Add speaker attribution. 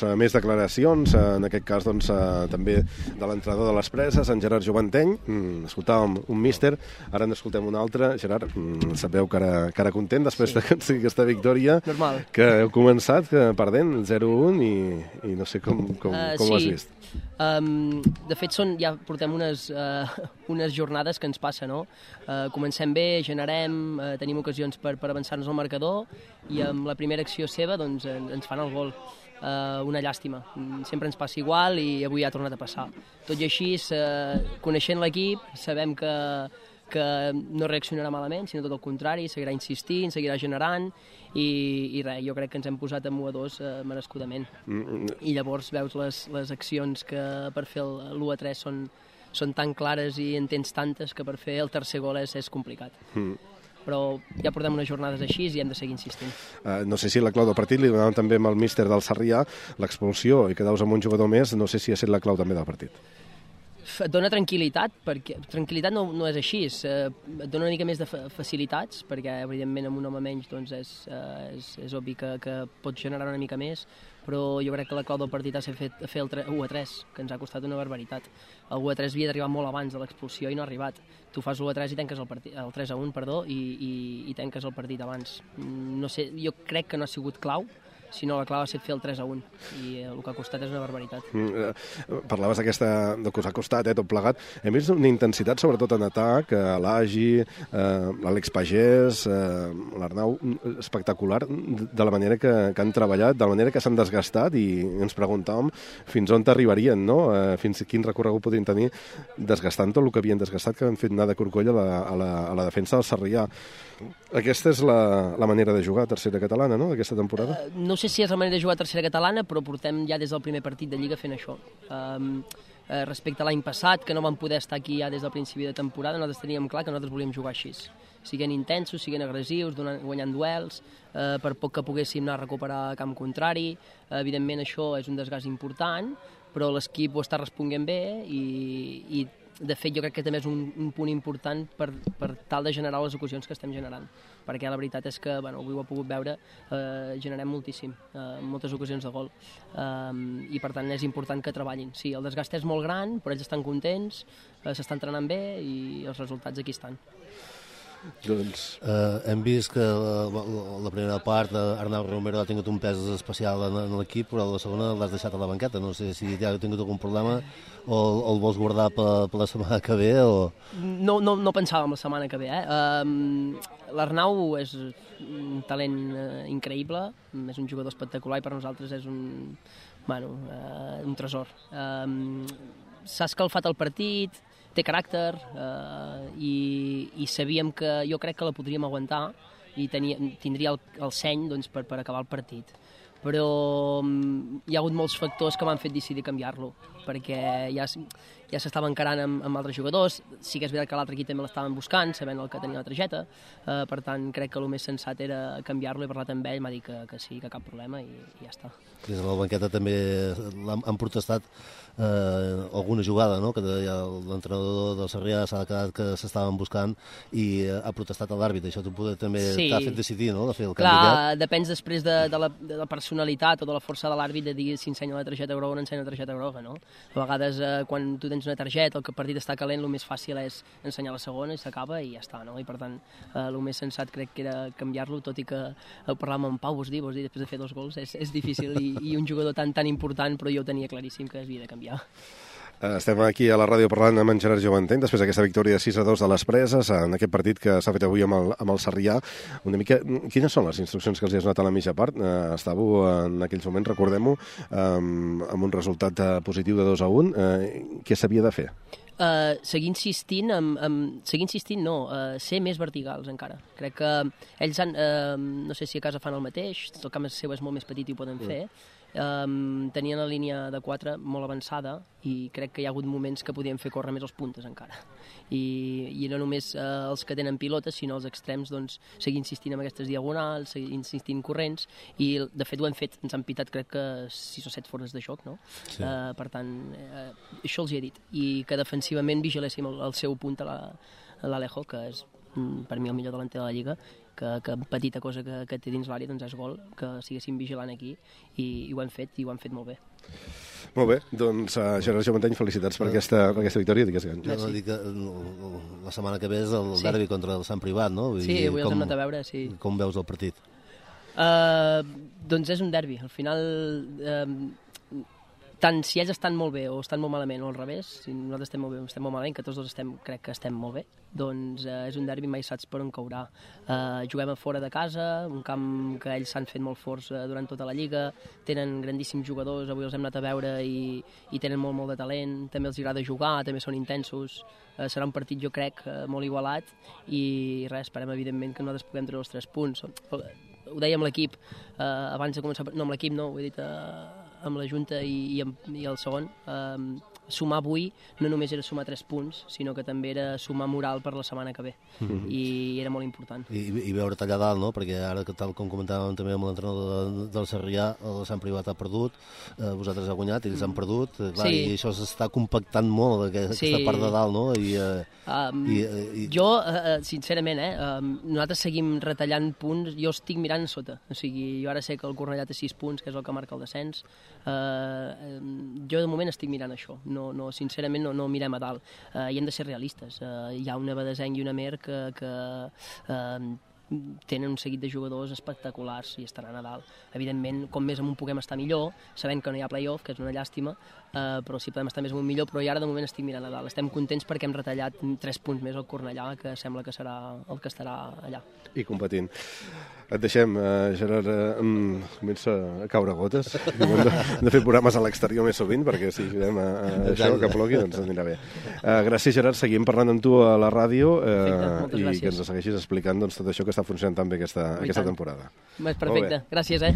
Speaker 1: doncs, eh, més declaracions, eh, en aquest cas doncs, eh, també de l'entrenador de les preses, en Gerard Joventeny. Mm, escoltàvem un míster, ara n'escoltem un altre. Gerard, mm, sabeu que ara, que ara content després sí. d'aconseguir aquesta victòria.
Speaker 2: Normal.
Speaker 1: Que heu començat que perdent 0-1 i, i no sé com, com, uh, com
Speaker 2: sí.
Speaker 1: ho has vist.
Speaker 2: Um, de fet, són, ja portem unes, uh, unes jornades que ens passa, no? Uh, comencem bé, generem, uh, tenim ocasions per, per avançar-nos al marcador i amb la primera acció seva doncs, ens fan el gol. Uh, una llàstima. Sempre ens passa igual i avui ha tornat a passar. Tot i així, uh, coneixent l'equip, sabem que, que no reaccionarà malament, sinó tot el contrari, seguirà insistint, seguirà generant i, i res, jo crec que ens hem posat amb 1 a 2 eh, merescudament. Mm -hmm. I llavors veus les, les accions que per fer l'1 a 3 són, són tan clares i en tens tantes que per fer el tercer gol és, és complicat. Mm però ja portem unes jornades així i hem de seguir insistint.
Speaker 1: Uh, no sé si la clau del partit li donàvem també amb el míster del Sarrià l'expulsió i quedaus amb un jugador més, no sé si ha estat la clau també del partit
Speaker 2: et dona tranquil·litat, perquè tranquil·litat no, no és així, és, eh, et dona una mica més de facilitats, perquè evidentment amb un home menys doncs és, eh, és, és obvi que, que pot generar una mica més, però jo crec que la clau del partit ha fet, fer el 1 a 3, que ens ha costat una barbaritat. El 1 a 3 havia d'arribar molt abans de l'expulsió i no ha arribat. Tu fas l'1 a 3 i tanques el, partit, el 3 a 1, perdó, i, i, i tanques el partit abans. No sé, jo crec que no ha sigut clau, si no la clau ha estat fer el 3 a 1 i eh, el que ha costat és una barbaritat. Mm,
Speaker 1: eh, parlaves d'aquesta, del que us ha costat, eh, tot plegat. Hem vist una intensitat, sobretot en atac, eh, l'Agi, eh, l'Àlex Pagès, eh, l'Arnau, espectacular, de la manera que, que han treballat, de la manera que s'han desgastat i ens preguntàvem fins on arribarien, no? Eh, fins a quin recorregut podrien tenir desgastant tot el que havien desgastat, que han fet anar de corcoll a la, a la, a la defensa del Sarrià. Aquesta és la, la manera de jugar a tercera catalana, no?, d'aquesta temporada?
Speaker 2: Uh, no sé si és la manera de jugar a tercera catalana, però portem ja des del primer partit de Lliga fent això. Um, respecte a l'any passat, que no vam poder estar aquí ja des del principi de temporada, nosaltres teníem clar que nosaltres volíem jugar així. Siguent intensos, siguent agressius, donant, guanyant duels, eh, per poc que poguéssim anar a recuperar camp contrari. Evidentment això és un desgast important, però l'equip ho està responent bé i, i de fet, jo crec que també és un, un punt important per, per tal de generar les ocasions que estem generant, perquè la veritat és que, bueno, avui ho ha pogut veure, eh, generem moltíssim, eh, moltes ocasions de gol, eh, i per tant és important que treballin. Sí, el desgast és molt gran, però ells estan contents, eh, s'estan entrenant bé i els resultats aquí estan.
Speaker 3: Doncs... Uh, hem vist que la, la primera part Arnau Romero ha tingut un pes especial en, en l'equip, però la segona l'has deixat a la banqueta. No sé si ja ha tingut algun problema o, o el vols guardar per, per la setmana que ve o...
Speaker 2: No, no, no pensàvem la setmana que ve. Eh? Um, L'Arnau és un talent uh, increïble, és un jugador espectacular i per nosaltres és un, bueno, uh, un tresor. Um, S'ha escalfat el partit, té caràcter eh, i, i sabíem que jo crec que la podríem aguantar i tenia, tindria el, el seny doncs, per, per acabar el partit. Però um, hi ha hagut molts factors que m'han fet decidir canviar-lo perquè ja, ja s'estava encarant amb, amb altres jugadors, sí que és veritat que l'altre equip també l'estaven buscant, sabent el que tenia la targeta, eh, per tant crec que el més sensat era canviar-lo, he parlat amb ell, m'ha dit que, que sí, que cap problema i, i ja està.
Speaker 3: Des de la banqueta també han, han protestat eh, alguna jugada, no? que l'entrenador del Sarrià s'ha quedat que s'estaven buscant i eh, ha protestat a l'àrbit, això poder, també sí. t'ha fet decidir, no?, de fer el
Speaker 2: Clar,
Speaker 3: canvi.
Speaker 2: depèn després de, de, la, de la personalitat o de la força de l'àrbit de dir si ensenya la targeta groga o no ensenya la targeta groga, no? A vegades, eh, quan tu tens una targeta, el que partit està calent, el més fàcil és ensenyar la segona i s'acaba i ja està, no? I per tant, eh, el més sensat crec que era canviar-lo, tot i que ho parlàvem amb Pau, vos dir, vos dir, després de fer dos gols, és, és difícil i, i un jugador tan tan important, però jo tenia claríssim que es havia de canviar.
Speaker 1: Eh, estem aquí a la ràdio parlant amb en Gerard Joventeny després d'aquesta victòria 6 a 2 de les preses en aquest partit que s'ha fet avui amb el, amb el Sarrià. Una mica, quines són les instruccions que els has donat a la mitja part? Uh, estàveu en aquells moments, recordem-ho, um, amb un resultat uh, positiu de 2 a 1. Uh, què s'havia de fer?
Speaker 2: Uh, seguir insistint, amb, amb, seguir insistint no, uh, ser més verticals encara. Crec que ells han, uh, no sé si a casa fan el mateix, el camp seu és molt més petit i ho poden mm. Um, tenien la línia de 4 molt avançada i crec que hi ha hagut moments que podien fer córrer més els puntes encara. I, i no només uh, els que tenen pilotes, sinó els extrems, doncs, seguir insistint en aquestes diagonals, seguir insistint corrents, i de fet ho hem fet, ens han pitat crec que 6 o 7 fores de joc, no? Sí. Uh, per tant, uh, això els hi he dit. I que defensivament vigiléssim el, el seu punt a l'Alejo, la, que és mm, per mi el millor delanter de la Lliga, que, que petita cosa que, que té dins l'àrea doncs és gol, que siguéssim vigilant aquí i, i ho hem fet, i ho hem fet molt bé.
Speaker 1: Molt bé, doncs uh, Gerard Joventany, felicitats per, aquesta, per aquesta victòria, digues Gan.
Speaker 3: Jo no dic que la setmana que ve és el sí. derbi contra el Sant Privat, no?
Speaker 2: Vull sí, avui els hem anat a veure, sí.
Speaker 3: Com veus el partit?
Speaker 2: Uh, doncs és un derbi. Al final, uh, tant si ells estan molt bé o estan molt malament o al revés, si nosaltres estem molt bé o estem molt malament, que tots dos estem, crec que estem molt bé, doncs eh, és un derbi mai saps per on caurà. Eh, juguem a fora de casa, un camp que ells s'han fet molt forts eh, durant tota la Lliga, tenen grandíssims jugadors, avui els hem anat a veure i, i tenen molt, molt de talent, també els agrada jugar, també són intensos, eh, serà un partit, jo crec, eh, molt igualat i res, esperem evidentment que nosaltres puguem treure els tres punts. Ho deia amb l'equip, eh, abans de començar, no amb l'equip no, ho he dit eh, amb la Junta i, i, amb, i el segon, eh, sumar avui no només era sumar 3 punts, sinó que també era sumar moral per la setmana que ve. Mm -hmm. I era molt important.
Speaker 3: I, I veure tallar dalt, no? Perquè ara, tal com comentàvem també amb l'entrenador de, del Sarrià, el Sant Privat ha perdut, eh, vosaltres ha guanyat, ells han perdut, eh, clar, sí. i això s'està compactant molt, aquesta, sí. aquesta part de dalt, no? I, eh,
Speaker 2: um, i, i... Jo, eh, sincerament, eh, um, nosaltres seguim retallant punts, jo estic mirant sota, o sigui, jo ara sé que el Cornellà té 6 punts, que és el que marca el descens, eh, jo de moment estic mirant això, no no, no, sincerament no, no mirem a dalt. Uh, I hem de ser realistes. Uh, hi ha una Badesenc i una Mer que, que uh, tenen un seguit de jugadors espectaculars i estaran a dalt. Evidentment, com més amunt puguem estar millor, sabent que no hi ha playoff, que és una llàstima, eh, però si podem estar més amunt millor, però i ara de moment estic mirant a dalt. Estem contents perquè hem retallat 3 punts més al Cornellà, que sembla que serà el que estarà allà.
Speaker 1: I competint. Et deixem, uh, Gerard, uh, um, comença a caure gotes. Hem de, de fer programes a l'exterior més sovint, perquè si ajudem a, a això, que plogui, doncs anirà bé. Uh, gràcies, Gerard. Seguim parlant amb tu a la ràdio uh, i gràcies. que ens segueixis explicant doncs, tot això que està funcionant tan bé aquesta, aquesta temporada.
Speaker 2: Perfecte. Gràcies, eh?